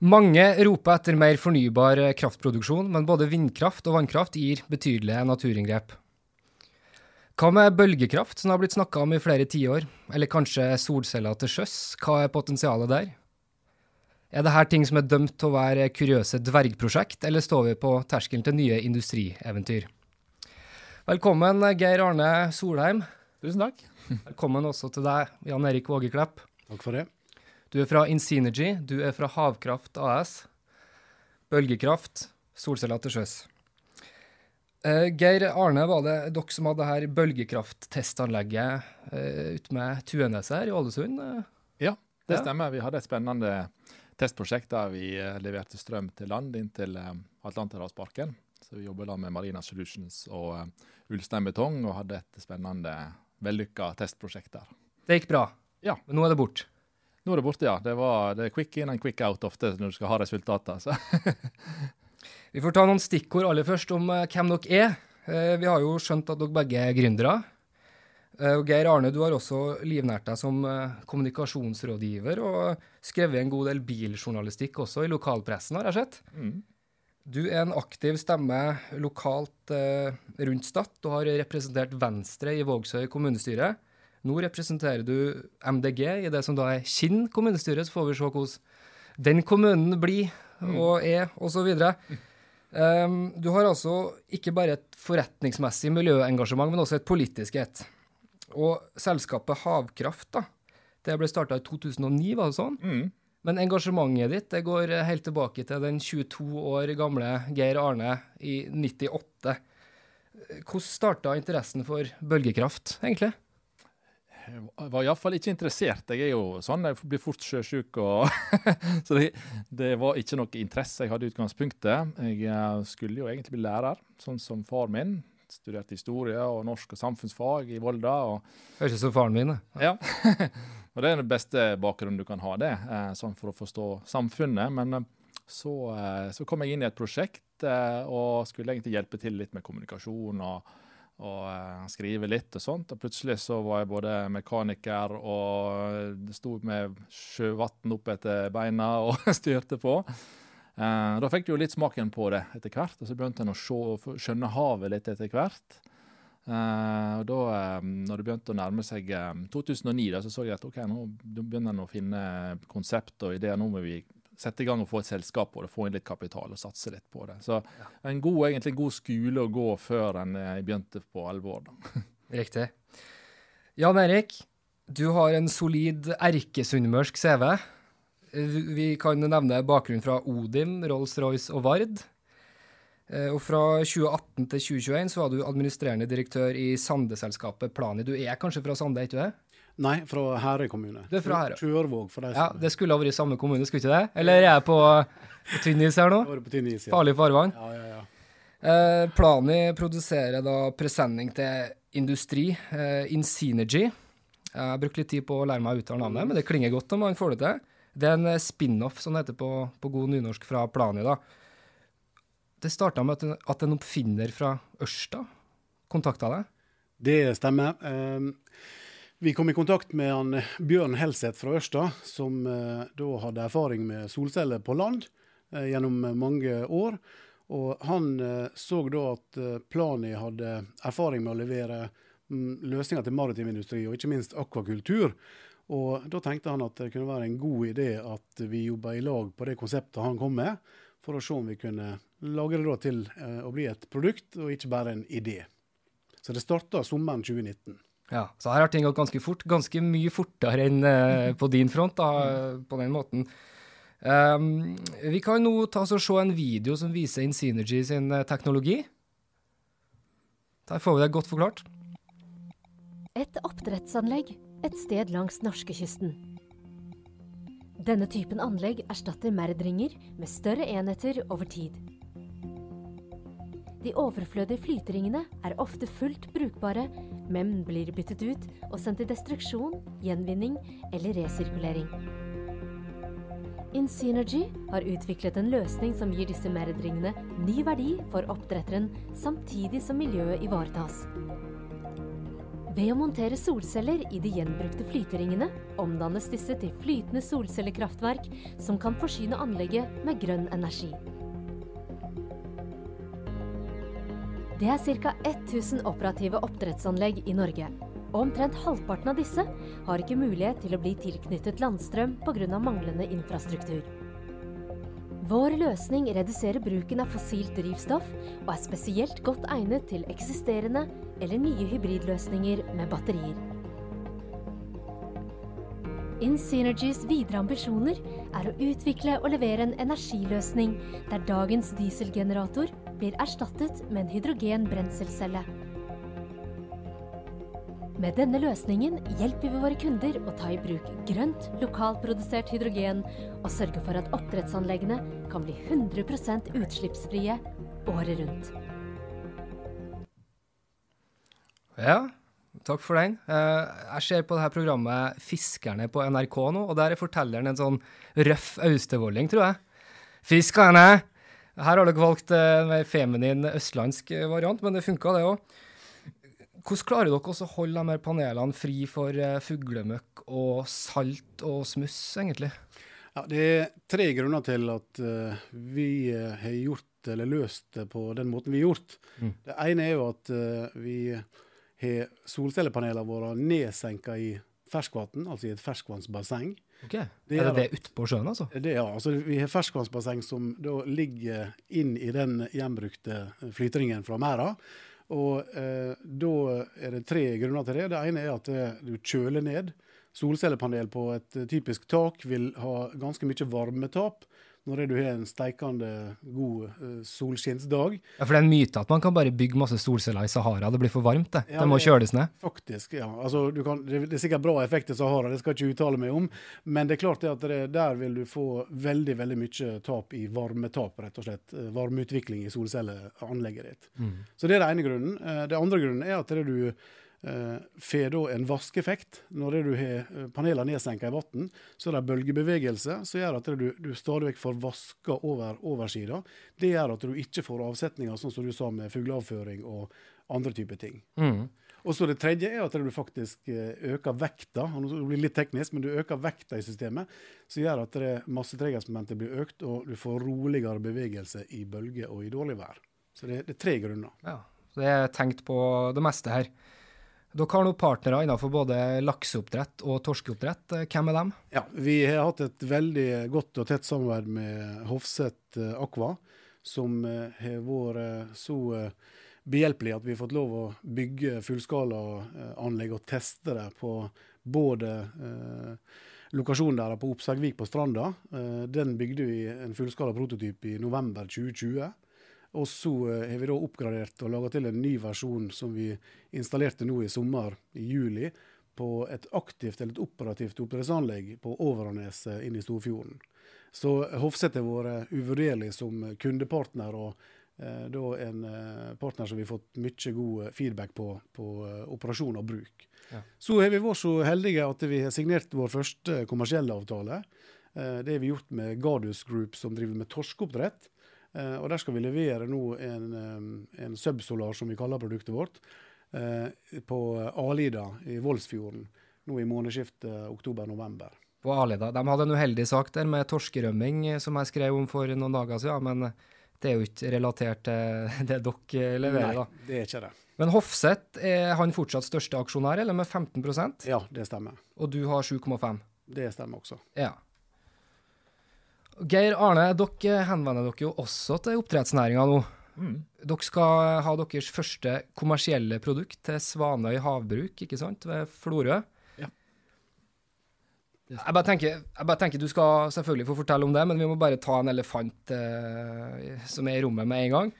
Mange roper etter mer fornybar eh, kraftproduksjon, men både vindkraft og vannkraft gir betydelige naturinngrep. Hva med bølgekraft, som har blitt snakka om i flere tiår, eller kanskje solceller til sjøs, hva er potensialet der? Er dette ting som er dømt til å være kuriøse dvergprosjekt, eller står vi på terskelen til nye industrieventyr? Velkommen, Geir Arne Solheim. Tusen takk. Velkommen også til deg, Jan Erik Vågeklepp. Takk for det. Du er fra Insynergy, du er fra Havkraft AS. Bølgekraft, solceller til sjøs. Eh, Geir Arne, var det dere som hadde her bølgekrafttestanlegget uh, ute med Tueneset her i Ålesund? Eh, Ja, det Ja. stemmer. Vi hadde et spennende testprosjekt der vi eh, leverte strøm til land inn til uh, Atlanterhavsparken. Så vi jobber da med Marina Solutions og uh, Ulstein Betong og hadde et spennende, vellykka testprosjekt der. Det gikk bra, Ja. men nå er det borte. Nå er det borte, ja. Det, var, det er quick in and quick out ofte når du skal ha resultater. Så. Vi får ta noen stikkord aller først om eh, hvem dere er. Eh, vi har jo skjønt at dere begge er gründere. Eh, og Geir Arne, du har også livnært deg som kommunikasjonsrådgiver og skrevet en god del biljournalistikk også i lokalpressen, har jeg sett. Mm. Du er en aktiv stemme lokalt rundt Stad og har representert Venstre i Vågsøy kommunestyre. Nå representerer du MDG i det som da er Kinn kommunestyre, så får vi se hvordan den kommunen blir og er, osv. Um, du har altså ikke bare et forretningsmessig miljøengasjement, men også et politisk et. Og selskapet Havkraft, da, det ble starta i 2009, var det sånn? Mm. Men engasjementet ditt det går helt tilbake til den 22 år gamle Geir Arne i 98. Hvordan starta interessen for bølgekraft, egentlig? Jeg var iallfall ikke interessert. Jeg er jo sånn, jeg blir fort sjøsjuk. Så det, det var ikke noe interesse jeg hadde i utgangspunktet. Jeg eh, skulle jo egentlig bli lærer, sånn som far min. Studerte historie og norsk og samfunnsfag i Volda. Høres ut som faren min. det. ja. og det er den beste bakgrunnen du kan ha, det, eh, sånn for å forstå samfunnet. Men eh, så, så kom jeg inn i et prosjekt og skulle egentlig hjelpe til litt med kommunikasjon og, og eh, skrive litt og sånt. Og plutselig så var jeg både mekaniker og sto med sjøvann opp etter beina og styrte på. Eh, da fikk du jo litt smaken på det etter hvert, og så begynte en å skjønne havet litt etter hvert. Eh, og da når det begynte å nærme seg eh, 2009, da, så så jeg at ok, nå begynner en å finne konsept og ideer. Nå må vi sette i gang og få et selskap på det, få inn litt kapital og satse litt på det. Så en god, egentlig god skole å gå før en eh, begynte på alvor. da. Riktig. Jan Erik, du har en solid erkesunnmørsk CV. Vi kan nevne bakgrunn fra Odim, Rolls-Royce og Vard. Eh, Og fra 2018 til 2021 så var du administrerende direktør i Sande-selskapet Plani. Du er kanskje fra Sande, ikke det? Nei, fra Herøy kommune. Du er fra Herøy. Tjørvåg, for de Ja, det skulle ha vært i samme kommune, skulle ikke det? Eller er jeg på, på tynn is her nå? Jeg vært på tynn is. Ja. Farlig farvann. Ja, ja, ja. Eh, Plani produserer da presenning til industri, eh, Inseanergy. Jeg har brukt litt tid på å lære meg å uttale navnet, men det klinger godt om man får det til. Det er en eh, spin-off, som det heter på, på god nynorsk, fra Plani. da. Det starta med at en, at en oppfinner fra Ørsta kontakta deg. Det stemmer. Um, Vi kom i kontakt med han Bjørn Helseth fra Ørsta, som eh, da hadde erfaring med solceller på land eh, gjennom mange år. Og han eh, så da at eh, Plani hadde erfaring med å levere mm, løsninger til maritim industri, og ikke minst akvakultur. Og da tenkte han at det kunne være en god idé at vi jobba i lag på det konseptet han kom med, for å se om vi kunne lage det til eh, å bli et produkt, og ikke bare en idé. Så det starta sommeren 2019. Ja, Så her har ting gått ganske fort. Ganske mye fortere enn uh, på din front, da, på den måten. Um, vi kan nå ta oss og se en video som viser Insynergy sin eh, teknologi. Der får vi det godt forklart. Et oppdrettsanlegg et sted langs norskekysten. Denne typen anlegg erstatter merdringer med større enheter over tid. De overflødige flyteringene er ofte fullt brukbare, men blir byttet ut og sendt til destruksjon, gjenvinning eller resirkulering. Insynergy har utviklet en løsning som gir disse merdringene ny verdi for oppdretteren, samtidig som miljøet ivaretas. Ved å montere solceller i de gjenbrukte flyteringene, omdannes disse til flytende solcellekraftverk som kan forsyne anlegget med grønn energi. Det er ca. 1000 operative oppdrettsanlegg i Norge. Og omtrent halvparten av disse har ikke mulighet til å bli tilknyttet landstrøm pga. manglende infrastruktur. Vår løsning reduserer bruken av fossilt drivstoff og er spesielt godt egnet til eksisterende eller nye hybridløsninger med batterier. InSynergys videre ambisjoner er å utvikle og levere en energiløsning der dagens dieselgenerator blir erstattet med en hydrogenbrenselcelle. Med denne løsningen hjelper vi våre kunder å ta i bruk grønt, lokalprodusert hydrogen, og sørge for at oppdrettsanleggene kan bli 100% utslippsfrie året rundt. Ja, takk for den. Eh, jeg ser på det her programmet Fiskerne på NRK nå, og der er fortelleren en sånn røff austevolling, tror jeg. Fiskerne! Her har dere valgt en mer feminin østlandsk variant, men det funka, det òg. Hvordan klarer dere å holde de her panelene fri for uh, fuglemøkk og salt og smuss, egentlig? Ja, det er tre grunner til at vi har gjort eller løst det på den måten vi har gjort. Mm. Det ene er jo at vi har solcellepanelene våre nedsenka i ferskvann, altså i et ferskvannsbasseng. Okay. Det er, det det utpå sjøen, altså? Det, ja. altså Vi har ferskvannsbasseng som ligger inn i den gjenbrukte flytringen fra merda. Og eh, Da er det tre grunner til det. Det ene er at eh, du kjøler ned. Solcellepanel på et eh, typisk tak vil ha ganske mye varmetap når du har en steikende god uh, solskinnsdag. Ja, For det er en myte at man kan bare bygge masse solceller i Sahara. Det blir for varmt, det. Ja, det må kjøles ned. Faktisk, ja. Altså, kan, det, er sikkert bra effekt i Sahara, det skal jeg ikke uttale meg om. Men det er klart at det, der vil du få veldig veldig mye tap i varmetap, rett og slett. Eh, varmeutvikling i solcelleanlegget ditt. Mm. Så det er den ene grunnen. Den det andre grunnen er at det du får da en vaskeeffekt. Når du har eh, panelene nedsenka i vann, så er det bølgebevegelse som gjør at du, du stadig vekk får vaska over oversida. Det gjør at du ikke får avsetninger, sånn som du sa med fugleavføring og andre typer ting. Mm. Og så Det tredje er at du faktisk eh, øker vekta det blir litt teknisk, men du øker vekta i systemet, som gjør at massetreghetsmomentet blir økt, og du får roligere bevegelse i bølger og i dårlig vær. Så det, det er tre grunner. Ja, så Det er tenkt på det meste her. Dere har nå partnere innenfor både lakseoppdrett og torskeoppdrett. Hvem er dem? Ja, Vi har hatt et veldig godt og tett samarbeid med Hofseth eh, Aqua, som eh, har vært eh, så behjelpelig at vi har fått lov å bygge fullskalaanlegg og teste det på både lokasjonen der på Oppsagvik på Stranda. Den bygde vi en fullskala prototyp i november 2020. Og så eh, har vi da oppgradert og laga til en ny versjon som vi installerte nå i sommer, i juli, på et aktivt eller et operativt oppdrettsanlegg på Overaneset inne i Storfjorden. Så Hofseth har vært uvurderlig som kundepartner, og eh, da en eh, partner som vi har fått mye god feedback på, på eh, operasjon og bruk. Ja. Så har vi vært så heldige at vi har signert vår første kommersielle avtale. Eh, det har vi gjort med Gardus Group, som driver med torskeoppdrett. Eh, og Der skal vi levere nå en, en subsolar, som vi kaller produktet vårt, eh, på Alida i Voldsfjorden. nå i månedsskiftet oktober-november. På Alida. De hadde en uheldig sak der med torskerømming, eh, som jeg skrev om for noen dager siden. Men det er jo ikke relatert til det dere leverer, da. Nei, det er ikke det. Men Hofseth, er han fortsatt største aksjonær, eller med 15% Ja, det stemmer. Og du har 7,5 Det stemmer også. Ja. Geir Arne, dere henvender dere jo også til oppdrettsnæringa nå. Mm. Dere skal ha deres første kommersielle produkt til Svanøy havbruk, ikke sant, ved Florø. Ja. Jeg bare, tenker, jeg bare tenker du skal selvfølgelig få fortelle om det, men vi må bare ta en elefant eh, som er i rommet med en gang.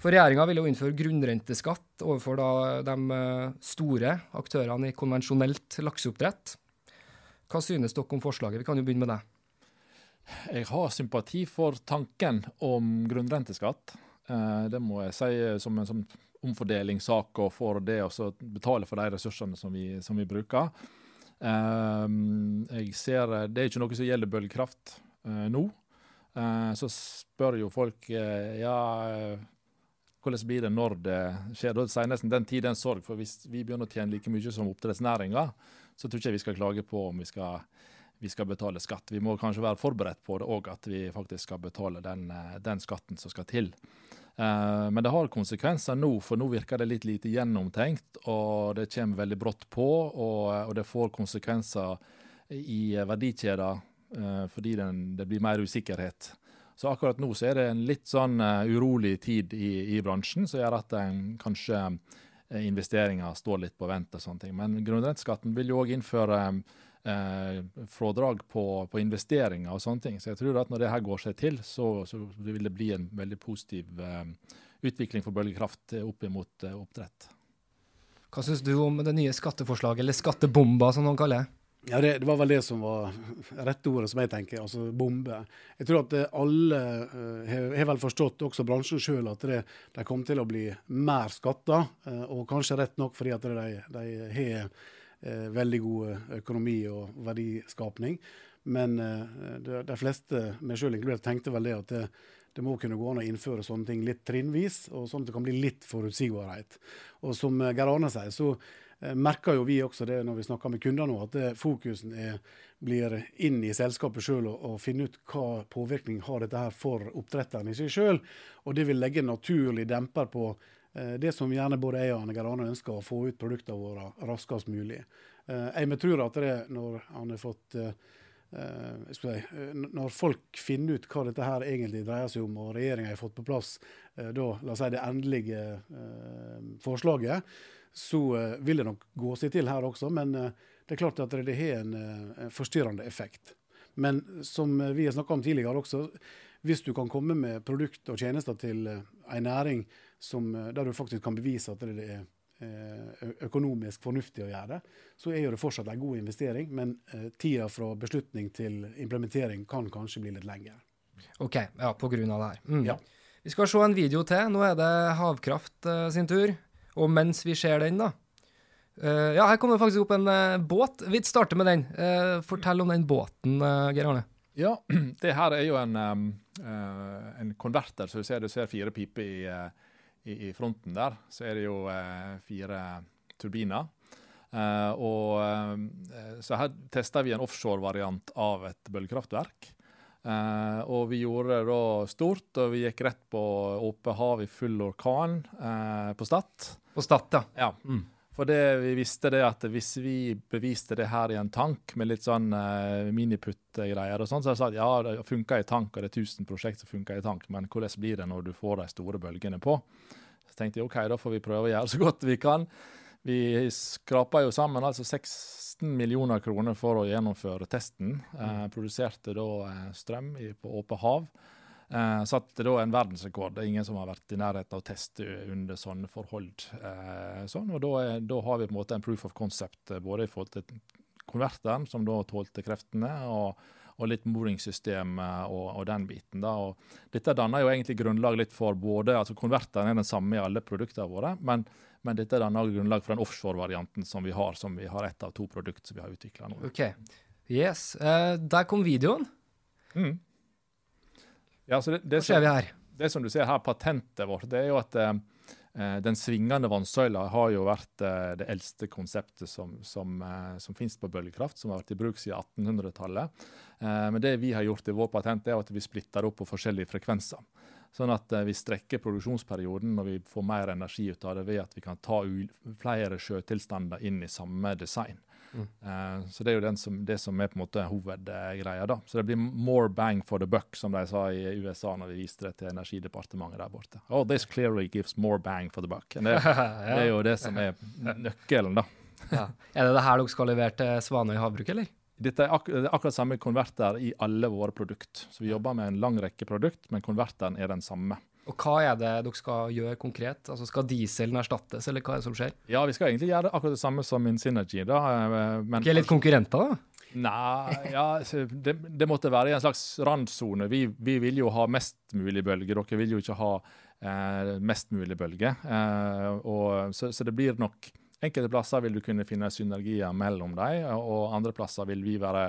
For regjeringa vil jo innføre grunnrenteskatt overfor da de eh, store aktørene i konvensjonelt lakseoppdrett. Hva synes dere om forslaget? Vi kan jo begynne med deg. Jeg har sympati for tanken om grunnrenteskatt. Eh, det må jeg si som en sånn omfordelingssak og for det å betale for de ressursene som vi, som vi bruker. Eh, jeg ser, Det er ikke noe som gjelder bølgekraft eh, nå. Så spør jo folk ja, hvordan blir det når det skjer. Da sier nesten den tid, den sorg. For hvis vi begynner å tjene like mye som oppdrettsnæringa, så tror ikke jeg vi skal klage på om vi skal vi skal betale skatt. Vi må kanskje være forberedt på det òg, at vi faktisk skal betale den, eh, den skatten som skal til. Uh, men det har konsekvenser nå, for nå virker det litt lite gjennomtenkt. Og det kommer veldig brått på, og, og det får konsekvenser i verdikjeder fordi den, det blir mer usikkerhet. Så akkurat nå så er det en litt sånn urolig tid i, i, bransjen, som gjør at en, kanskje investeringer står litt på vent. og sånne ting. Men grunnrenteskatten vil jo òg innføre eh, frådrag på, på, investeringer og sånne ting. Så jeg tror at når det her går seg til, så, så vil det bli en veldig positiv eh, utvikling for bølgekraft opp mot eh, oppdrett. Hva syns du om det nye skatteforslaget, eller skattebomba som noen kaller det? Ja, det, det, var vel det som var rette ordet, som jeg tenker. Altså bombe. Jeg tror at alle uh, har vel forstått, også bransjen sjøl, at det, de kommer til å bli mer skatta. Uh, og kanskje rett nok fordi at de, de har veldig god økonomi og verdiskapning. Men eh, de, fleste, meg sjøl inkludert, tenkte vel det at det, det, må kunne gå an å innføre sånne ting litt trinnvis, og sånn at det kan bli litt forutsigbarhet. Og som Geir Arne sier, så eh, merker jo vi også det når vi snakker med kunder nå, at det, fokusen er, blir inn i selskapet sjøl og, og, finne ut hva påvirkning har dette her for oppdretteren i seg sjøl. Og det vil legge en naturlig demper på Eh, det som gjerne både jeg og Anne Gerane ønsker, å få ut produktene våre raskest mulig. Eh, jeg tror at det når han har fått eh, si, Når folk finner ut hva dette her egentlig dreier seg om, og regjeringa har fått på plass da, la oss si, det endelige forslaget, så vil det nok gå seg til her også. Men det er klart at det har en forstyrrende effekt. Men som vi har snakka om tidligere også, hvis du kan komme med produkt og tjenester til en næring som, eh, der du faktisk kan bevise at det er eh, økonomisk fornuftig å gjøre det, så er det fortsatt en god investering. Men eh, tida fra beslutning til implementering kan kanskje bli litt lengre. OK, ja, på grunn av det her. Mm. Ja. Vi skal se en video til. Nå er det Havkraft sin tur. Og mens vi ser den, da Ja, her kommer det faktisk opp en båt. Vi starter med den. fortell om den båten, Geir Arne. Ja, det her er jo en, um, en konverter. Så du ser, du ser fire piper i i, i, fronten der så er det jo eh, fire turbiner. Eh, og, eh, så her testa vi en offshore-variant av et bølgekraftverk. Eh, og vi gjorde det da stort, og vi gikk rett på åpent hav i full orkan eh, på Stad. På Stad, ja. ja. Mm. For det, vi visste det at hvis vi beviste det her i en tank med litt sånn uh, miniputt-greier, og sånn, så jeg sagt ja, det funker i tank, og det er 1000 prosjekt som funker i tank, men hvordan blir det når du får de store bølgene på? Så tenkte jeg OK, da får vi prøve å gjøre så godt vi kan. Vi skrapa jo sammen altså 16 millioner kroner for å gjennomføre testen. Uh, produserte da uh, strøm på åpent hav. Eh, satte da en verdensrekord. Det er ingen som har vært i nærheten av å teste under sånne forhold. Uh, sånn, og da, er, da, har vi på en måte en proof of concept eh, både i forhold til konverteren, som da tålte kreftene, og, og litt moringssystem eh, og, og, den biten. da, og Dette danner jo egentlig grunnlag litt for både altså Konverteren er den samme i alle produktene våre, men, men dette danner grunnlag for den offshore-varianten som vi har, som vi har ett av to produkter som vi har utvikla nå. Ok, Yes. Uh, der kom videoen. Mm. Ja, det, det, Hva ser vi her? Det som du ser her, patentet vårt, det er jo at eh, Eh, den svingende vannsøyla har jo vært eh, det eldste konseptet som, som, eh, som finnes på bølgekraft, som har vært i bruk siden 1800-tallet. Men det vi har gjort i vår patent, er at vi splitter opp på forskjellige frekvenser. Sånn at vi strekker produksjonsperioden når vi får mer energi ut av det ved at vi kan ta flere sjøtilstander inn i samme design. Mm. så det er jo som, det som er på en måte hovedgreia. da. Så det blir more bang for the buck, som de sa i USA når vi viste det til Energidepartementet der borte. Oh, this clearly gives more bang for the buck. Det, det er jo det som er nøkkelen, da. ja. Er det det her dere skal levere til Svanøy havbruk, eller? Dette er, ak det er akkurat samme konverter i alle våre produkter. Så vi jobber med en lang rekke produkt, men konverteren er den samme. Og hva er det dere skal gjøre konkret? Altså Skal dieselen erstattes, eller hva er det som skjer? Ja, vi skal egentlig gjøre det akkurat det samme som Insynergy. da. Eh, men, ikke litt konkurrenter, da? Nei, ja, det, det, måtte være i en slags randsone. Vi, vi, vil jo ha mest mulig bølger. Dere vil jo ikke ha eh, mest mulig bølger. Eh, og, så, så, det blir nok Enkelte plasser vil du kunne finne synergier mellom dem, og andre plasser vil vi være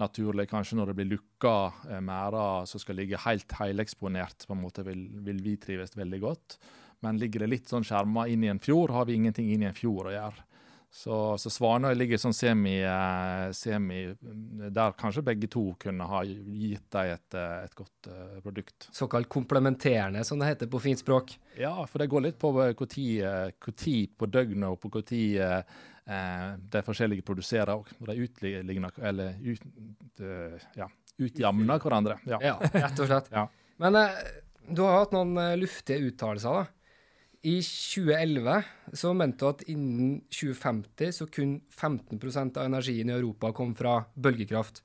naturlig. Kanskje når det blir lukka eh, merder som skal ligge helt heleksponert, på en måte vil, vil, vi trives veldig godt. Men ligger det litt sånn skjerma inn i en fjord, har vi ingenting inn i en fjord å gjøre. Så, så Svanøy ligger sånn semi, eh, semi, Der kanskje begge to kunne ha gitt dem et, eh, et godt uh, produkt. Såkalt komplementerende, som det heter på fint språk? Ja, for det går litt på når på døgnet og på når eh, de forskjellige produserer òg. De utligner Eller ut, uh, ja, utjamner hverandre. Ja. ja. rett og slett. ja. Men eh, du har hatt noen uh, luftige uttalelser, da. I 2011 så mente du at innen 2050 så kunne 15% av energien i Europa kom fra bølgekraft.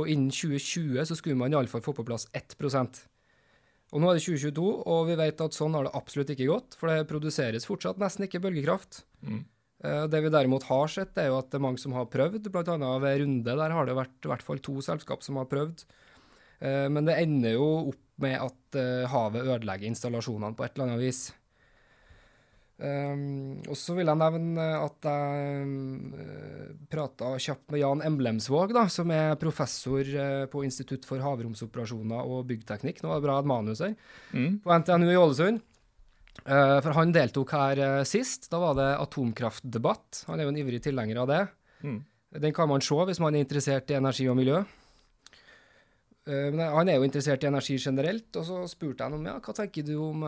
Og innen 2020 så skulle man iallfall få på plass 1% Og nå er det 2022, og vi vet at sånn har det absolutt ikke gått, for det produseres fortsatt nesten ikke bølgekraft. Mm. Eh, det vi derimot har sett, er jo at det er mange som har prøvd, bl.a. ved Runde. Der har det vært i hvert fall to selskap som har prøvd. Eh, men det ender jo opp med at eh, havet ødelegger installasjonene på et eller annet vis. og så vil jeg nevne at jeg uh, prata kjapt med Jan Emblemsvåg, da, som er professor på Institutt for havromsoperasjoner og byggteknikk. Nå var det bra et manus her. Mm. På NTNU i Ålesund. Uh, for han deltok her uh, sist. Da var det atomkraftdebatt. Han er jo en ivrig tilhenger av det. Mm. Den kan man se hvis man er interessert i energi og miljø. Uh, men han er jo interessert i energi generelt, og så spurte jeg ham ja, hva tenker du om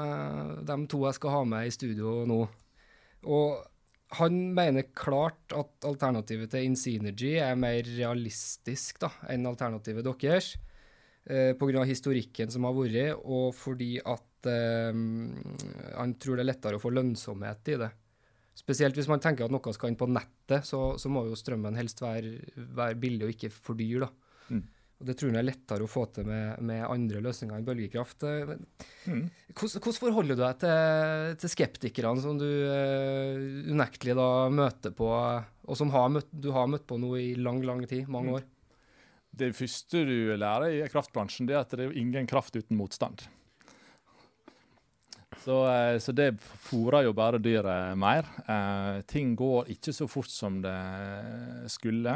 de to jeg skal ha med i studio nå. Og han mener klart at alternativet til Insynergy er mer realistisk da, enn alternativet deres. Pga. historikken som har vært, og fordi at uh, han tror det er lettere å få lønnsomhet i det. Spesielt hvis man tenker at noe skal inn på nettet, så, så må jo strømmen helst være, være, billig og ikke for dyr. da. Mm. Og Det tror jeg er lettere å få til med, med andre løsninger enn bølgekraft. Eh, mm. Hvordan, hvordan, forholder du deg til, til skeptikerne som du uh, unektelig da møter på, og som har møtt, du har møtt på nå i lang, lang tid, mange mm. år? Det første du lærer i kraftbransjen, det er at det er ingen kraft uten motstand. Så, eh, så, det fôrer jo bare dyret mer. Eh, ting går ikke så fort som det skulle.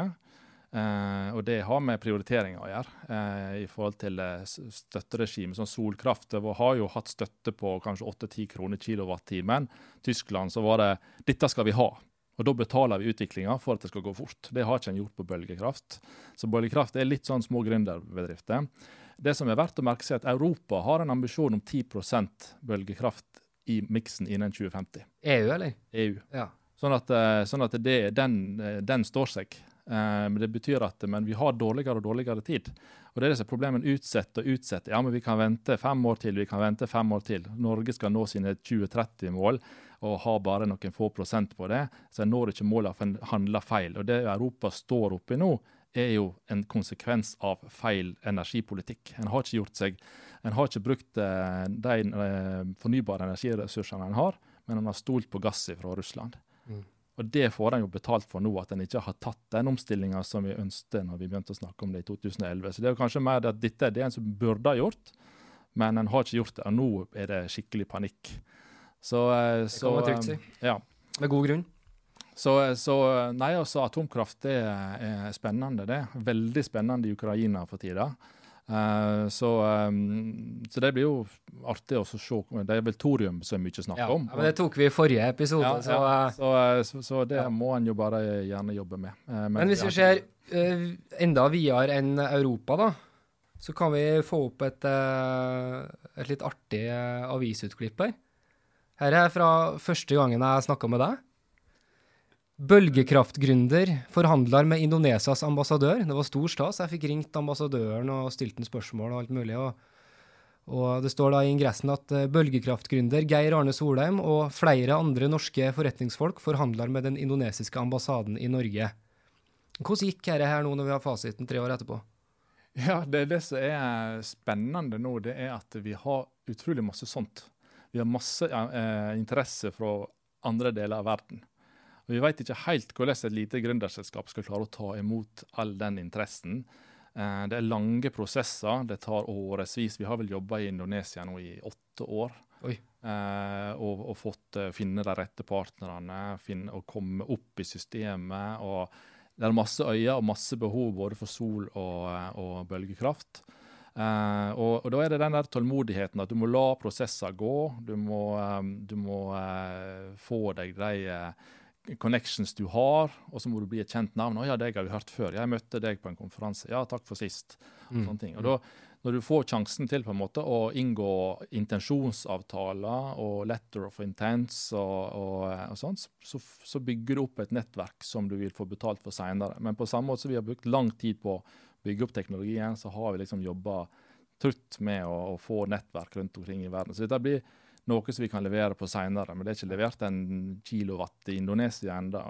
Eh, og det har med prioriteringer å gjøre eh, i forhold til støtteregimet. Sånn Solkraft har jo hatt støtte på kanskje 8-10 kroner kilowattimen. Tyskland så var det dette skal vi ha. Og Da betaler vi utviklinga for at det skal gå fort. Det har ikke en gjort på bølgekraft. Så bølgekraft er litt sånn små gründerbedrifter. Det som er verdt å merke seg, er at Europa har en ambisjon om 10% bølgekraft i miksen innen 2050. EU, eller? EU. Ja. Sånn at, eh, sånn at det, den, eh, den, står seg. Eh, men det betyr at men vi har dårligere og dårligere tid. Og det er disse problemene Utsett og utsett. Ja, men vi kan vente fem år til, vi kan vente fem år til. Norge skal nå sine 2030-mål og har bare noen få prosent på det. Så en når ikke målene for en handler feil. Og det Europa står oppi nå, er jo en konsekvens av feil energipolitikk. En har ikke gjort seg, en har ikke brukt eh, de eh, fornybare energiressursene en har, men en har stolt på gass fra Russland. Mm. Og Det får en jo betalt for nå, at en ikke har tatt den omstillinga som vi ønsket når vi begynte å snakke om det i 2011. Så det er kanskje mer at dette er det en som burde ha gjort, men en har ikke gjort det. Og nå er det skikkelig panikk. Så, så det kan man trygt si. Ja. Med god grunn. Så, så, nei, altså atomkraft det er spennende, det. Veldig spennende i Ukraina for tida. Uh, så, um, så det blir jo artig å se. Det er vel thorium som er mye snakk Ja, om. ja, men det tok vi i forrige episode, Ja, så ja. eh, Så, så, det må en jo bare gjerne jobbe med. Uh, Men hvis vi ser uh, enda videre enn Europa, da, så kan vi få opp et, et litt artig avisutklipp her. Her er fra første gangen jeg snakka med deg. Bølgekraftgründer forhandler med Indonesias ambassadør. Det var stor stas. Jeg fikk ringt ambassadøren og stilt ham spørsmål og alt mulig. og og det står da i ingressen at eh, bølgekraftgründer Geir Arne Solheim og flere andre norske forretningsfolk forhandler med den indonesiske ambassaden i Norge. Hvordan gikk dette her nå når vi har fasiten tre år etterpå? Ja, det, det som er spennende nå, det er at vi har utrolig masse sånt. Vi har masse ja, interesse fra andre deler av verden. Og Vi vet ikke helt hvordan et lite gründerselskap skal klare å ta imot all den interessen. Eh, det er lange prosesser, det tar årevis. Vi har vel jobba i Indonesia nå i åtte år. Oi. Eh, og, og fått eh, finne de rette partnerne, finne, og komme opp i systemet. og Det er masse øyer og masse behov både for sol og, og bølgekraft. Eh, og, og da er det den der tålmodigheten at du må la prosesser gå. Du må, du må eh, få deg de connections du har, og så må du bli et kjent navn. 'Å ja, deg har vi hørt før. Jeg møtte deg på en konferanse. Ja, takk for sist.' Og sånne ting. Og da, når du får sjansen til på en måte å inngå intensjonsavtaler og letter of intents og, og, og sånt, så, så bygger du opp et nettverk som du vil få betalt for seinere. Men på samme måte som vi har brukt lang tid på å bygge opp teknologien, så har vi liksom jobba trutt med å, å få nettverk rundt omkring i verden. Så dette blir noe som vi kan levere på seinere. Men det er ikke levert en kilowatt i Indonesia ennå.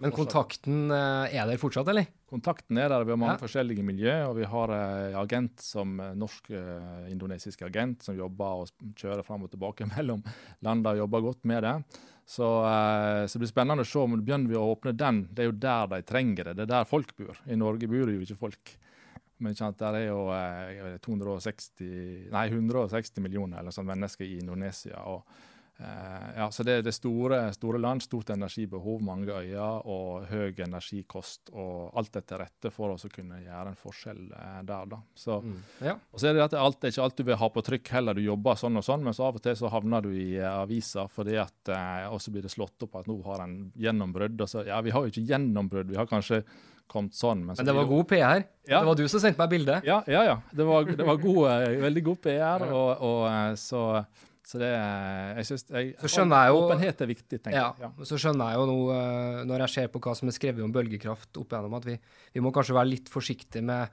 Men kontakten eh, er der fortsatt, eller? Kontakten er der. Vi har mange Ja. forskjellige miljø, og vi har en agent som eh, norsk-indonesisk agent som jobber og kjører fram og tilbake mellom landene og jobber godt med det. Så, eh, så det blir spennende å se om begynner vi å åpne den. Det er jo der de trenger det. Det er der folk bor. I Norge bor det jo ikke folk. Men sant, der er jo eh, 260, nei, 160 millioner eller sånn mennesker i Indonesia. og eh, ja, så Det det er store, store land, stort energibehov, mange øyer og høy energikost. og Alt er til rette for oss å kunne gjøre en forskjell eh, der. da. Så, Ja. og så er det at det alt, er ikke alt du vil ha på trykk heller. Du jobber sånn og sånn, men så av og til så havner du i eh, avisa fordi at eh, Og så blir det slått opp at nå har en gjennombrudd. Og så, ja, vi har jo ikke gjennombrudd, vi har kanskje kommet sånn. Men, så Men det var god PR. Ja. Det var du som sendte meg bildet. ja, ja, ja. Det var, det var god, eh, veldig god PR. Og, og eh, så, så det eh, jeg synes, jeg, Så skjønner jeg jo- Åpenhet er viktig, tenker Ja, jeg. Ja. så skjønner jeg jo nå, når jeg ser på hva som er skrevet om bølgekraft opp igjennom, at vi, vi må kanskje være litt forsiktige med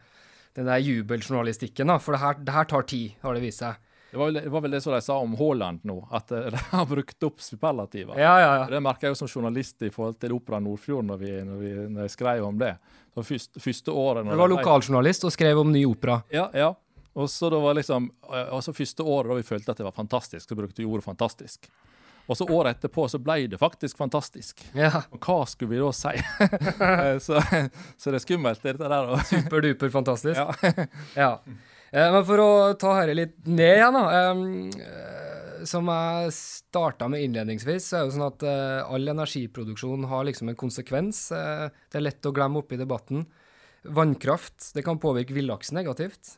den der jubeljournalistikken, da, for det her, det her tar tid, har det vist seg. Det, var vel, det var vel det som de sa om Haaland nå, at eh, de har brukt opp superlativer. Ja, ja, ja. Det merker jeg jo som journalist i forhold til Opera Nordfjord, når, vi, når, vi, når jeg skrev om det. Så først, første året når Du var lokaljournalist og skrev om ny opera. Ja, ja. Og så det var liksom, og så første året da vi følte at det var fantastisk, så brukte vi ordet fantastisk. Og så året etterpå så ble det faktisk fantastisk. Ja, Og hva skulle vi da si? så, så det er skummelt, dette der. Superduper fantastisk. Ja. Ja. Eh, men for å ta dette litt ned igjen, da. eh, som jeg starta med innledningsvis, så er det jo sånn at eh, all energiproduksjon har liksom en konsekvens. Det er lett å glemme oppi debatten. Vannkraft det kan påvirke villaks negativt.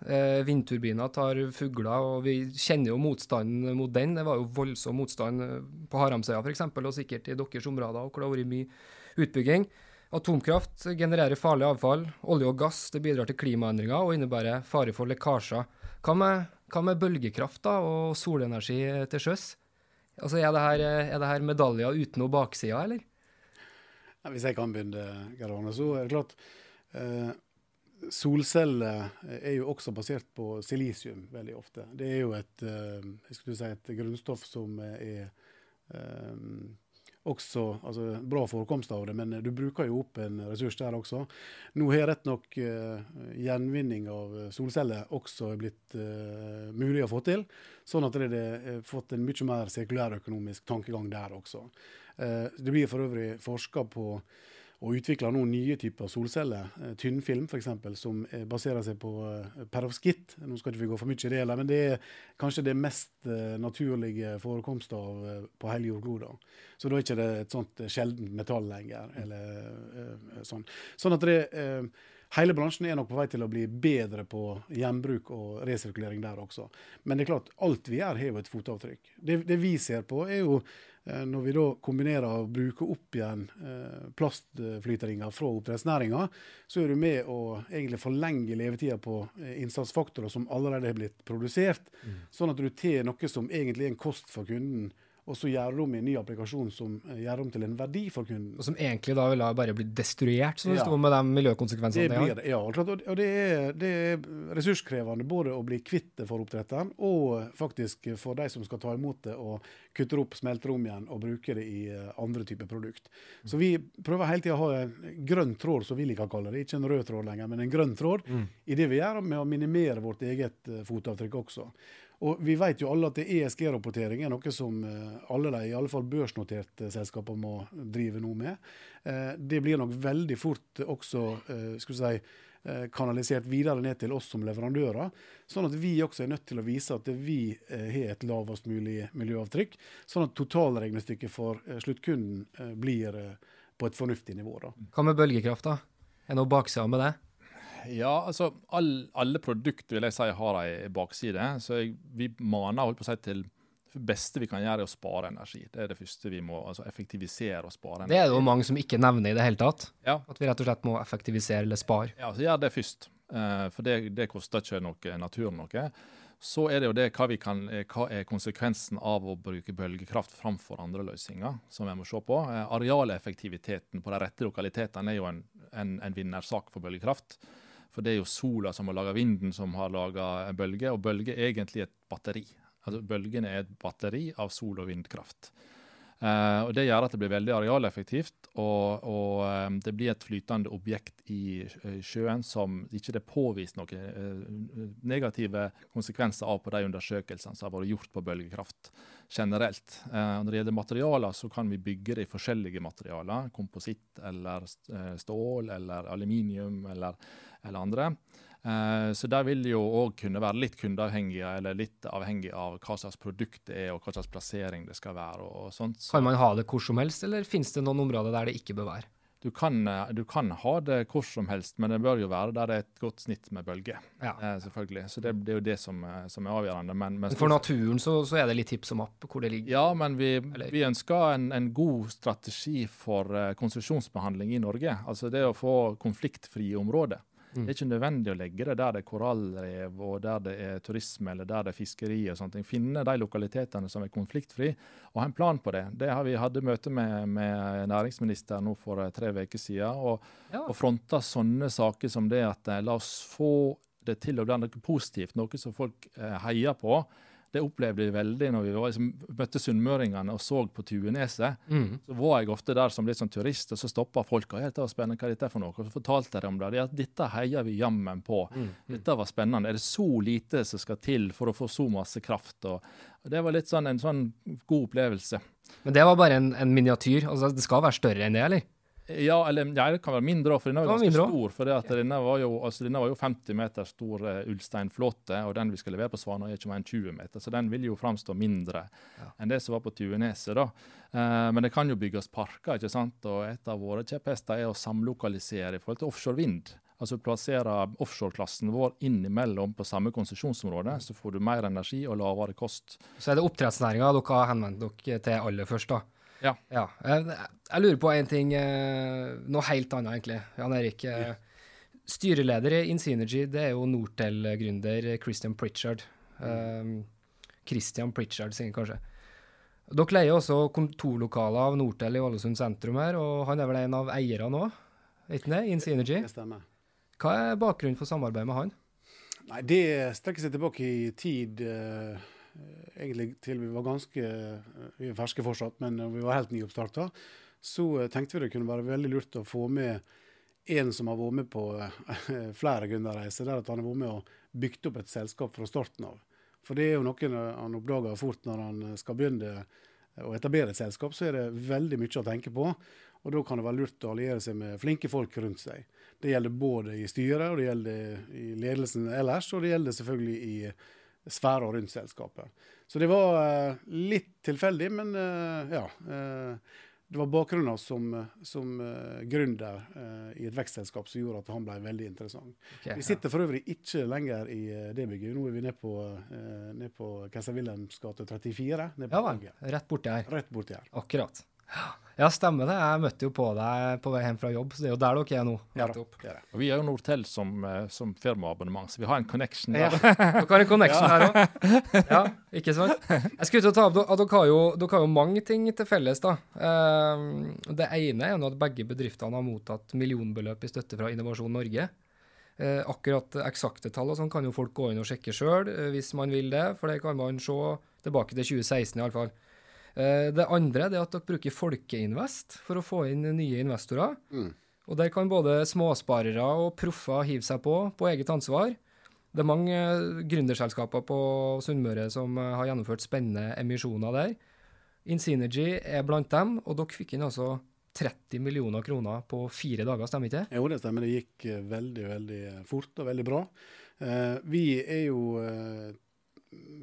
Vindturbiner tar fugler, og vi kjenner jo motstanden mot den. Det var jo voldsom motstand på Haramsøya f.eks., og sikkert i deres områder, hvor det har vært mye utbygging. Atomkraft genererer farlig avfall. Olje og gass det bidrar til klimaendringer og innebærer fare for lekkasjer. Hva med, hva med bølgekraft da, og solenergi til sjøs? Altså, er det her, er her medaljer uten noe bakside, eller? Hvis jeg kan begynne, Geir så er det klart eh, Solceller er jo også basert på silisium veldig ofte. Det er jo et, eh, si et grunnstoff som er eh, også altså, bra forekomst av det, men du bruker jo opp en ressurs der også. Nå har rett nok uh, gjenvinning av solceller også blitt uh, mulig å få til, sånn at det har fått en mye mer sirkulærøkonomisk tankegang der også. Uh, det blir for øvrig forska på og utvikler nå nye typer solceller, eh, tynnfilm f.eks., som eh, baserer seg på eh, perovskitt. Nå skal ikke vi gå for mye i det, men det er kanskje det mest naturlige forekomsten av på hele jordkloden. Så da er ikke det et sånt sjeldent metall lenger. eller sånn. Sånn at det, hele bransjen er nok på vei til å bli bedre på gjenbruk og resirkulering der også. Men det er klart, alt vi gjør, har jo et fotavtrykk. Det, det vi ser på, er jo når vi da kombinerer å bruke opp igjen eh, plastflyteringer fra oppdrettsnæringa, så er du med å egentlig forlenge levetida på eh, innsatsfaktorer som allerede har blitt produsert. Mm. Sånn at du tar noe som egentlig er en kost for kunden, og så gjør i en ny applikasjon som eh, gjør om til en verdi for kunden. Og som egentlig da vil bare bli destruert, som det ja. med de miljøkonsekvensene det, blir det Ja, og det er, det er, ressurskrevende både å bli kvitt det for oppdretteren, og faktisk for de som skal ta imot det og kutte opp, smelter om igjen og bruke det i eh, andre typer produkt. Så vi prøver hele tida å ha en grønn tråd, som vi liker å kalle det. Ikke en rød tråd lenger, men en grønn tråd mm. i det vi gjør, med å minimere vårt eget eh, fotavtrykk også. Og Vi vet jo alle at ESG-rapportering er noe som eh, alle de i alle fall børsnoterte selskaper må drive noe med. Eh, det blir nok veldig fort også eh, si, kanalisert videre ned til oss som leverandører. Sånn at vi også er nødt til å vise at vi har et lavest mulig miljøavtrykk. Sånn at totalregnestykket for sluttkunden blir på et fornuftig nivå. Da. Hva med bølgekraft, da? Er det noe baksida med det? Ja, altså all, alle produkter vil jeg si har en bakside. Så jeg, vi maner holdt på å si til det beste vi kan gjøre, er å spare energi. Det er det første vi må altså effektivisere og spare energi. Det er det jo mange som ikke nevner i det hele tatt. Ja. At vi rett og slett må effektivisere eller spare. Ja, så gjør det først. Uh, for det, det, koster ikke noe, naturen noe. Så er det jo det hva, kan, eh, hva er konsekvensen av å bruke bølgekraft framfor andre løsninger, som vi må se på. Arealeffektiviteten på de rette lokalitetene er jo en, en, en vinnersak for bølgekraft. For det er jo sola som har laga vinden, som har laga bølger. bølge, og bølge er egentlig et batteri. Altså Bølgene er et batteri av sol- og vindkraft. Uh, og Det gjør at det blir veldig arealeffektivt, og, og um, det blir et flytende objekt i sjøen som ikke det er påvist noen uh, negative konsekvenser av på de undersøkelsene som har vært gjort på bølgekraft generelt. Uh, når det gjelder materialer, så kan vi bygge det i forskjellige materialer. Kompositt eller stål eller aluminium eller eller andre. Eh, så der vil jo òg kunne være litt kundeavhengige, eller litt avhengig av hva slags produkt det er, og hva slags plassering det skal være. og sånt. Kan man ha det hvor som helst, eller finnes det noen områder der det ikke bør være? Du kan, eh, du kan, ha det hvor som helst, men det bør jo være der det er et godt snitt med bølger. Ja. Eh, selvfølgelig. Så det, det, er jo det som, som er avgjørende. Men, men for naturen så, så, er det litt hipp som app hvor det ligger? Ja, men vi, vi ønsker en, en, god strategi for konsesjonsbehandling i Norge. Altså det å få konfliktfrie områder. Mm. Det er ikke nødvendig å legge det der det er korallrev, og der det er turisme eller der det er fiskeri. og sånt. Finne de lokalitetene som er konfliktfri, og ha en plan på det. Det har Vi hadde møte med, med næringsministeren nå for eh, tre uker siden, og, ja. og fronta sånne saker som det at eh, la oss få det til å bli noe positivt, noe som folk eh, heier på. Det opplevde vi veldig når vi var, liksom, møtte sunnmøringene og så på Tueneset. Mm. Så var jeg ofte der som litt sånn turist, og så stoppa folk og dette var spennende, hva er dette for noe? Og så fortalte de om det. at dette heier vi jammen på. Mm. Dette var spennende. Er det så lite som skal til for å få så masse kraft? Og, og det var litt sånn en sånn god opplevelse. Men det var bare en, en miniatyr? altså Det skal være større enn det, eller? Ja, eller ja, det kan være mindre òg, for denne var ganske mindre. stor. for ja. denne, var jo, altså, denne var jo 50 meter stor uh, ullsteinflåte, og den vi skal levere på Svanøy, er ikke mer enn 20 meter. Så den vil jo framstå mindre ja. enn det som var på Tueneset. da. Uh, men det kan jo bygges parker, ikke sant? og et av våre kjepphester er å samlokalisere i forhold til offshore vind. Altså plassere offshoreklassen vår innimellom på samme konsesjonsområde, så får du mer energi og lavere kost. Så er det oppdrettsnæringa dere har henvendt dere til aller først, da? Ja. ja. Jeg, jeg, lurer på en ting, eh, noe helt annet egentlig. Jan Erik. Eh, ja. Styreleder i Insynergy, det er jo Nortel-gründer Christian Pritchard. Um, Christian Pritchard, sier kanskje. Dere leier også kontorlokaler av Nortel i Ålesund sentrum her, og han er vel en av eierne òg? Ikke det? Insynergy? Det stemmer. Hva er bakgrunnen for samarbeidet med han? Nei, Det strekker seg tilbake i tid. Uh Eh, egentlig til vi var ganske eh, Vi er ferske fortsatt, men vi var helt nyoppstarta, så eh, tenkte vi det kunne være veldig lurt å få med en som har vært med på flere gründerreiser, der at han har vært med og bygd opp et selskap fra starten av. For det er jo noe han oppdager fort når han skal begynne å etablere et selskap, så er det veldig mye å tenke på. Og da kan det være lurt å alliere seg med flinke folk rundt seg. Det gjelder både i styret, og det gjelder i ledelsen ellers, og det gjelder selvfølgelig i sfærer rundt selskapet. Så det var uh, litt tilfeldig, men uh, ja. Uh, det var bakgrunnen som, som gründer i et vekstselskap som gjorde at han ble veldig interessant. Okay, vi sitter for øvrig ikke lenger i det bygget. Nå er vi nede på, ned på Keiser Wilhelms gate 34. Ned på ja vel. Rett borti her. Rett borti her. Akkurat. Ja, stemmer det. Jeg møtte jo på deg på vei hjem fra jobb, så det er jo der dere er nå. Ja, det Og vi er jo Nortel som, eh, som firmaabonnement, så vi har en connection der. Ja, dere har en connection her òg. Ja, ikke sant? Jeg skulle til å ta opp at dere har, jo, dere har jo mange ting til felles, da. Ehm, det ene er jo at begge bedriftene har mottatt millionbeløp i støtte fra Innovasjon Norge. Eh, akkurat eksakte tall og sånn kan jo folk gå inn og sjekke sjøl, eh, hvis man vil det. For det kan man se tilbake til 2016 iallfall. Eh, det andre er at dere bruker Folkeinvest for å få inn nye investorer. Mm. Og Der kan både småsparere og proffer hive seg på på eget ansvar. Det er mange eh, gründerselskaper på Sunnmøre som eh, har gjennomført spennende emisjoner der. Insynergy er blant dem, og dere fikk inn altså 30 millioner kroner på fire dager, stemmer ikke det? Jo, det stemmer. Det gikk veldig, veldig fort og veldig bra. Vi er jo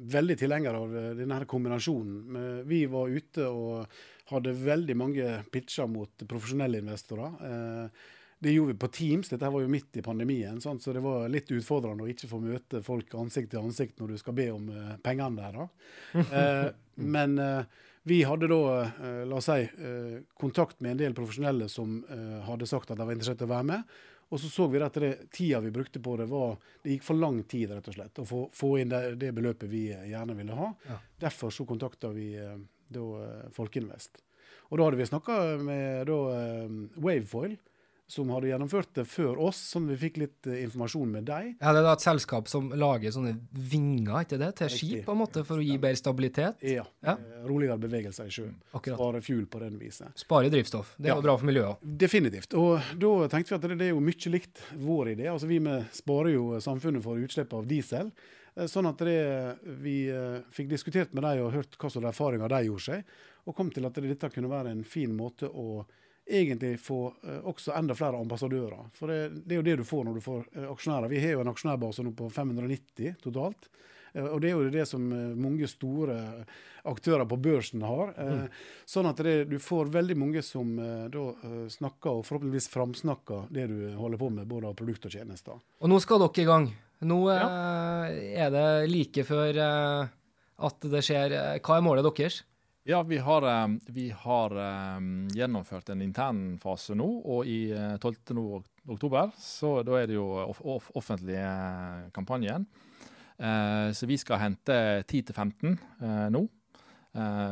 veldig tilhenger av denne denne kombinasjonen. Vi var ute og hadde veldig mange pitcher mot profesjonelle investorer. Eh, det gjorde vi på Teams. Dette var jo midt i pandemien, så det var litt utfordrende å ikke få møte folk ansikt til ansikt når du skal be om eh, pengene der. Men vi hadde da, la oss si, kontakt med en del profesjonelle som hadde sagt at de var interessert i å være med. Og så så vi at det, tida vi brukte på det, var Det gikk for lang tid, rett og slett, å få, få inn det, det, beløpet vi gjerne ville ha. Ja. Derfor så kontakta vi eh, da eh, Folkeinvest. Og da hadde vi snakka med da, eh, Wavefoil, som hadde gjennomført det før oss, sånn vi fikk litt uh, informasjon med deg. Ja, Det er da et selskap som lager sånne vinger ikke det, til skip, på en måte, for å gi bedre stabilitet? Ja. ja. Uh, roligere bevegelser i sjøen. Mm, Spare fuel på den viset. Spare drivstoff. Det er ja. jo bra for miljøet. Definitivt. Og da tenkte vi at det, det er jo mye likt vår idé. Altså Vi med sparer jo samfunnet for utslipp av diesel. Eh, sånn at det, vi uh, fikk diskutert med dem og hørt hva slags erfaringer de gjorde seg, og kom til at dette kunne være en fin måte å egentlig få eh, også enda flere ambassadører. For det, det, er jo det du får når du får eh, aksjonærer. Vi har jo en aksjonærbase nå på 590 totalt. Eh, og det er jo det som mange store aktører på børsen har. Mm. Sånn at det, du får veldig mange som da snakker, og forhåpentligvis framsnakker det du holder på med, både av produkt og tjenester. Og nå skal dere i gang. Nå ja. er det like før at det skjer. Hva er målet deres? Ja, vi har, eh, vi har um, gjennomført en intern fase nå, og i 12. Uh, oktober så da er det jo off kampanje offentlige kampanjen. Uh, så vi skal hente 10-15 uh, nå.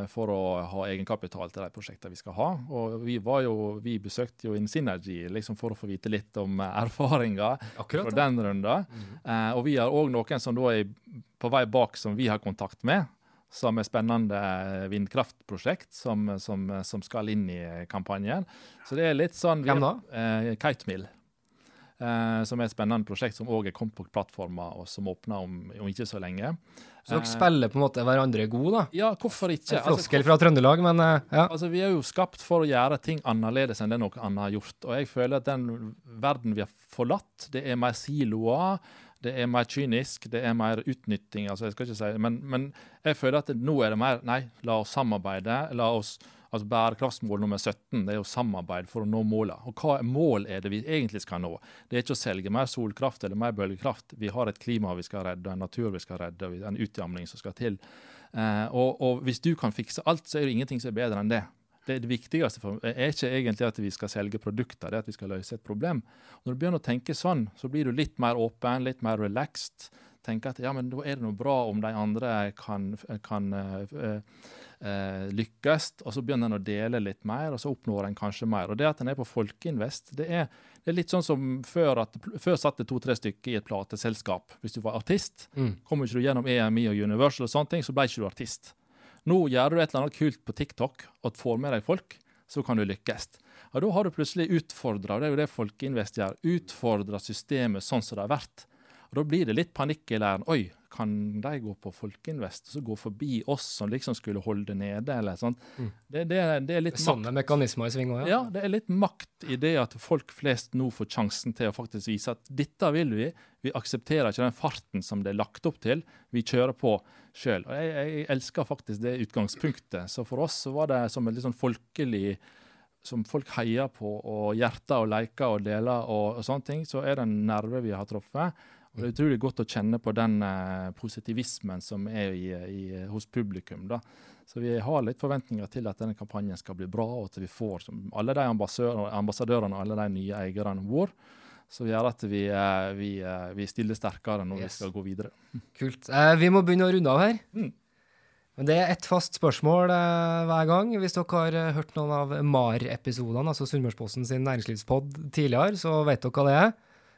for å ha egenkapital til de prosjektene vi skal ha. Og vi, jo, vi besøkte jo InSynergy liksom for å få vite litt om erfaringer fra den runden. Mm. og vi har òg noen som da er på vei bak som vi har kontakt med som er spennende vindkraftprosjekt som, som, som, skal inn i kampanjen. Så det er litt sånn Hvem da? Eh, Kitemill. Eh, som er et spennende prosjekt som òg er kommet på plattformer, og som åpner om, om, ikke så lenge. Så dere eh, spiller på en måte hverandre gode, da? Ja, hvorfor ikke? En floskel altså, fra Trøndelag, men eh, ja. Altså, Vi er jo skapt for å gjøre ting annerledes enn det noe annet har gjort. Og jeg føler at den verden vi har forlatt, det er mer siloer det er mer kynisk, det er mer utnytting. altså jeg skal ikke si, Men, men jeg føler at nå er det mer Nei, la oss samarbeide. la oss, altså Bærekraftsmål nummer 17 det er jo samarbeid for å nå målene. Og hva mål er det vi egentlig skal nå? Det er ikke å selge mer solkraft eller mer bølgekraft. Vi har et klima vi skal redde, en natur vi skal redde, en utjamning som skal til. Eh, og, og hvis du kan fikse alt, så er det ingenting som er bedre enn det det, det, viktigste for, er ikke egentlig at vi skal selge produkter, det er at vi skal løse et problem. Og når du begynner å tenke sånn, så blir du litt mer åpen, litt mer relaxed. Tenker at ja, men da er det noe bra om de andre kan, kan uh, uh, lykkes. Og så begynner en å dele litt mer, og så oppnår en kanskje mer. Og det at en er på Folkeinvest, det er, det er litt sånn som før, at, før satt det to-tre stykker i et plateselskap. Hvis du var artist, mm. kom ikke du gjennom EMI og Universal og sånne ting, så ble ikke du artist. Nå gjør du et eller annet kult på TikTok og får med deg folk, så kan du lykkes. Og Da har du plutselig utfordra, det er jo det Folkeinvest gjør, utfordra systemet sånn som det har vært. Og Da blir det litt panikk i læren. Oi, kan de gå på Folkeinvest og så gå forbi oss som liksom skulle holde det nede? eller sånt. Mm. Det, det, det, er litt Sånne mekanismer i sving òg, ja. ja. Det er litt makt i det at folk flest nå får sjansen til å faktisk vise at dette vil vi. Vi aksepterer ikke den farten som det er lagt opp til. Vi kjører på sjøl. Jeg, jeg, elsker faktisk det utgangspunktet. Så for oss så var det som et litt sånn folkelig som folk heier på og hjerter og leker og deler, og, og sånne ting, så er det en nerve vi har truffet. Og Det er utrolig godt å kjenne på den eh, positivismen som er i, i, hos publikum. da. Så vi har litt forventninger til at denne kampanjen skal bli bra, og at vi får alle de ambassadørene og alle de nye eierne om bord. Som gjør at vi, eh, vi, eh, vi stiller sterkere når yes. vi skal gå videre. Kult. Eh, vi må begynne å runde av her. Mm. Men Det er ett fast spørsmål eh, hver gang. Hvis dere har eh, hørt noen av MAR-episodene, altså Sunnmørsposten sin næringslivspod tidligere, så vet dere hva det er.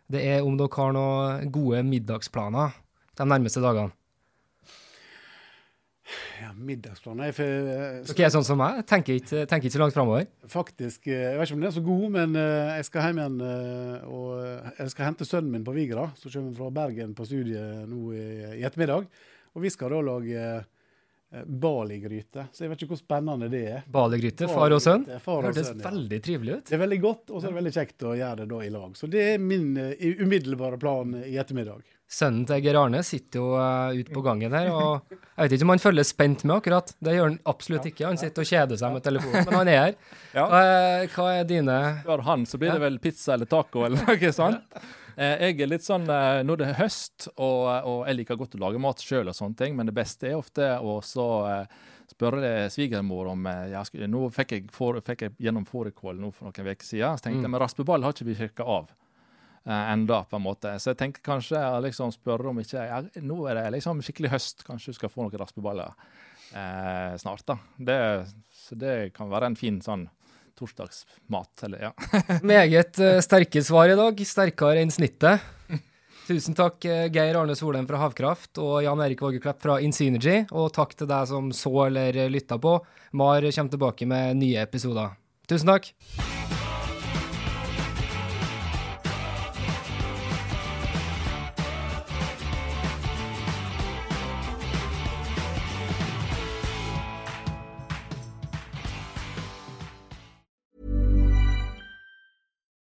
Det er om dere har noen gode middagsplaner de nærmeste dagene. Ja, middagsplaner uh, Dere er sånn som meg? Tenker ikke, tenker ikke så langt framover? Faktisk. Jeg vet ikke om den er så god, men jeg skal hjem igjen og jeg skal hente sønnen min på Vigra, som kommer fra Bergen på studiet nå i, i ettermiddag. Og vi skal da lage Eh, Baligryte. Så jeg vet ikke hvor spennende det er. Bali-gryte, far og sønn? Far og Hørtes sønn, ja. veldig trivelig ut. Det er veldig godt, og så er det veldig kjekt å gjøre det da i lag. Så det er min uh, umiddelbare plan i ettermiddag. Sønnen til Geir Arne sitter jo uh, ute på gangen her, og jeg vet ikke om han følger spent med akkurat. Det gjør han absolutt ikke. Han sitter og kjeder seg med telefonen, men han er her. Ja. Hva, hva, er dine Spør han, så blir det vel pizza eller taco eller noe sånt. Eh, jeg er litt sånn nå er det er høst, og, og jeg liker godt å lage mat sjøl, og sånne ting, men det beste er ofte å så eh, spørre svigermor om ja, Nå fikk jeg, for, fikk jeg gjennom fårikål nå for noen uker siden. Så tenkte jeg mm. men raspeball har ikke vi sjekka av enda, på en måte. Så jeg tenker kanskje jeg liksom spørre om ikke ja, Nå er det liksom skikkelig høst, kanskje du skal få noen raspeballer uh, snart. da. Det, så det kan være en fin sånn torsdagsmat. Eller, ja. Meget uh, sterke svar i dag. Sterkere enn snittet. Tusen takk, eh, Geir Arne Solheim fra Havkraft og Jan Erik Vågeklepp fra Insynergy. Og takk til deg som så eller lytta på. MAR kommer tilbake med nye episoder. Tusen takk.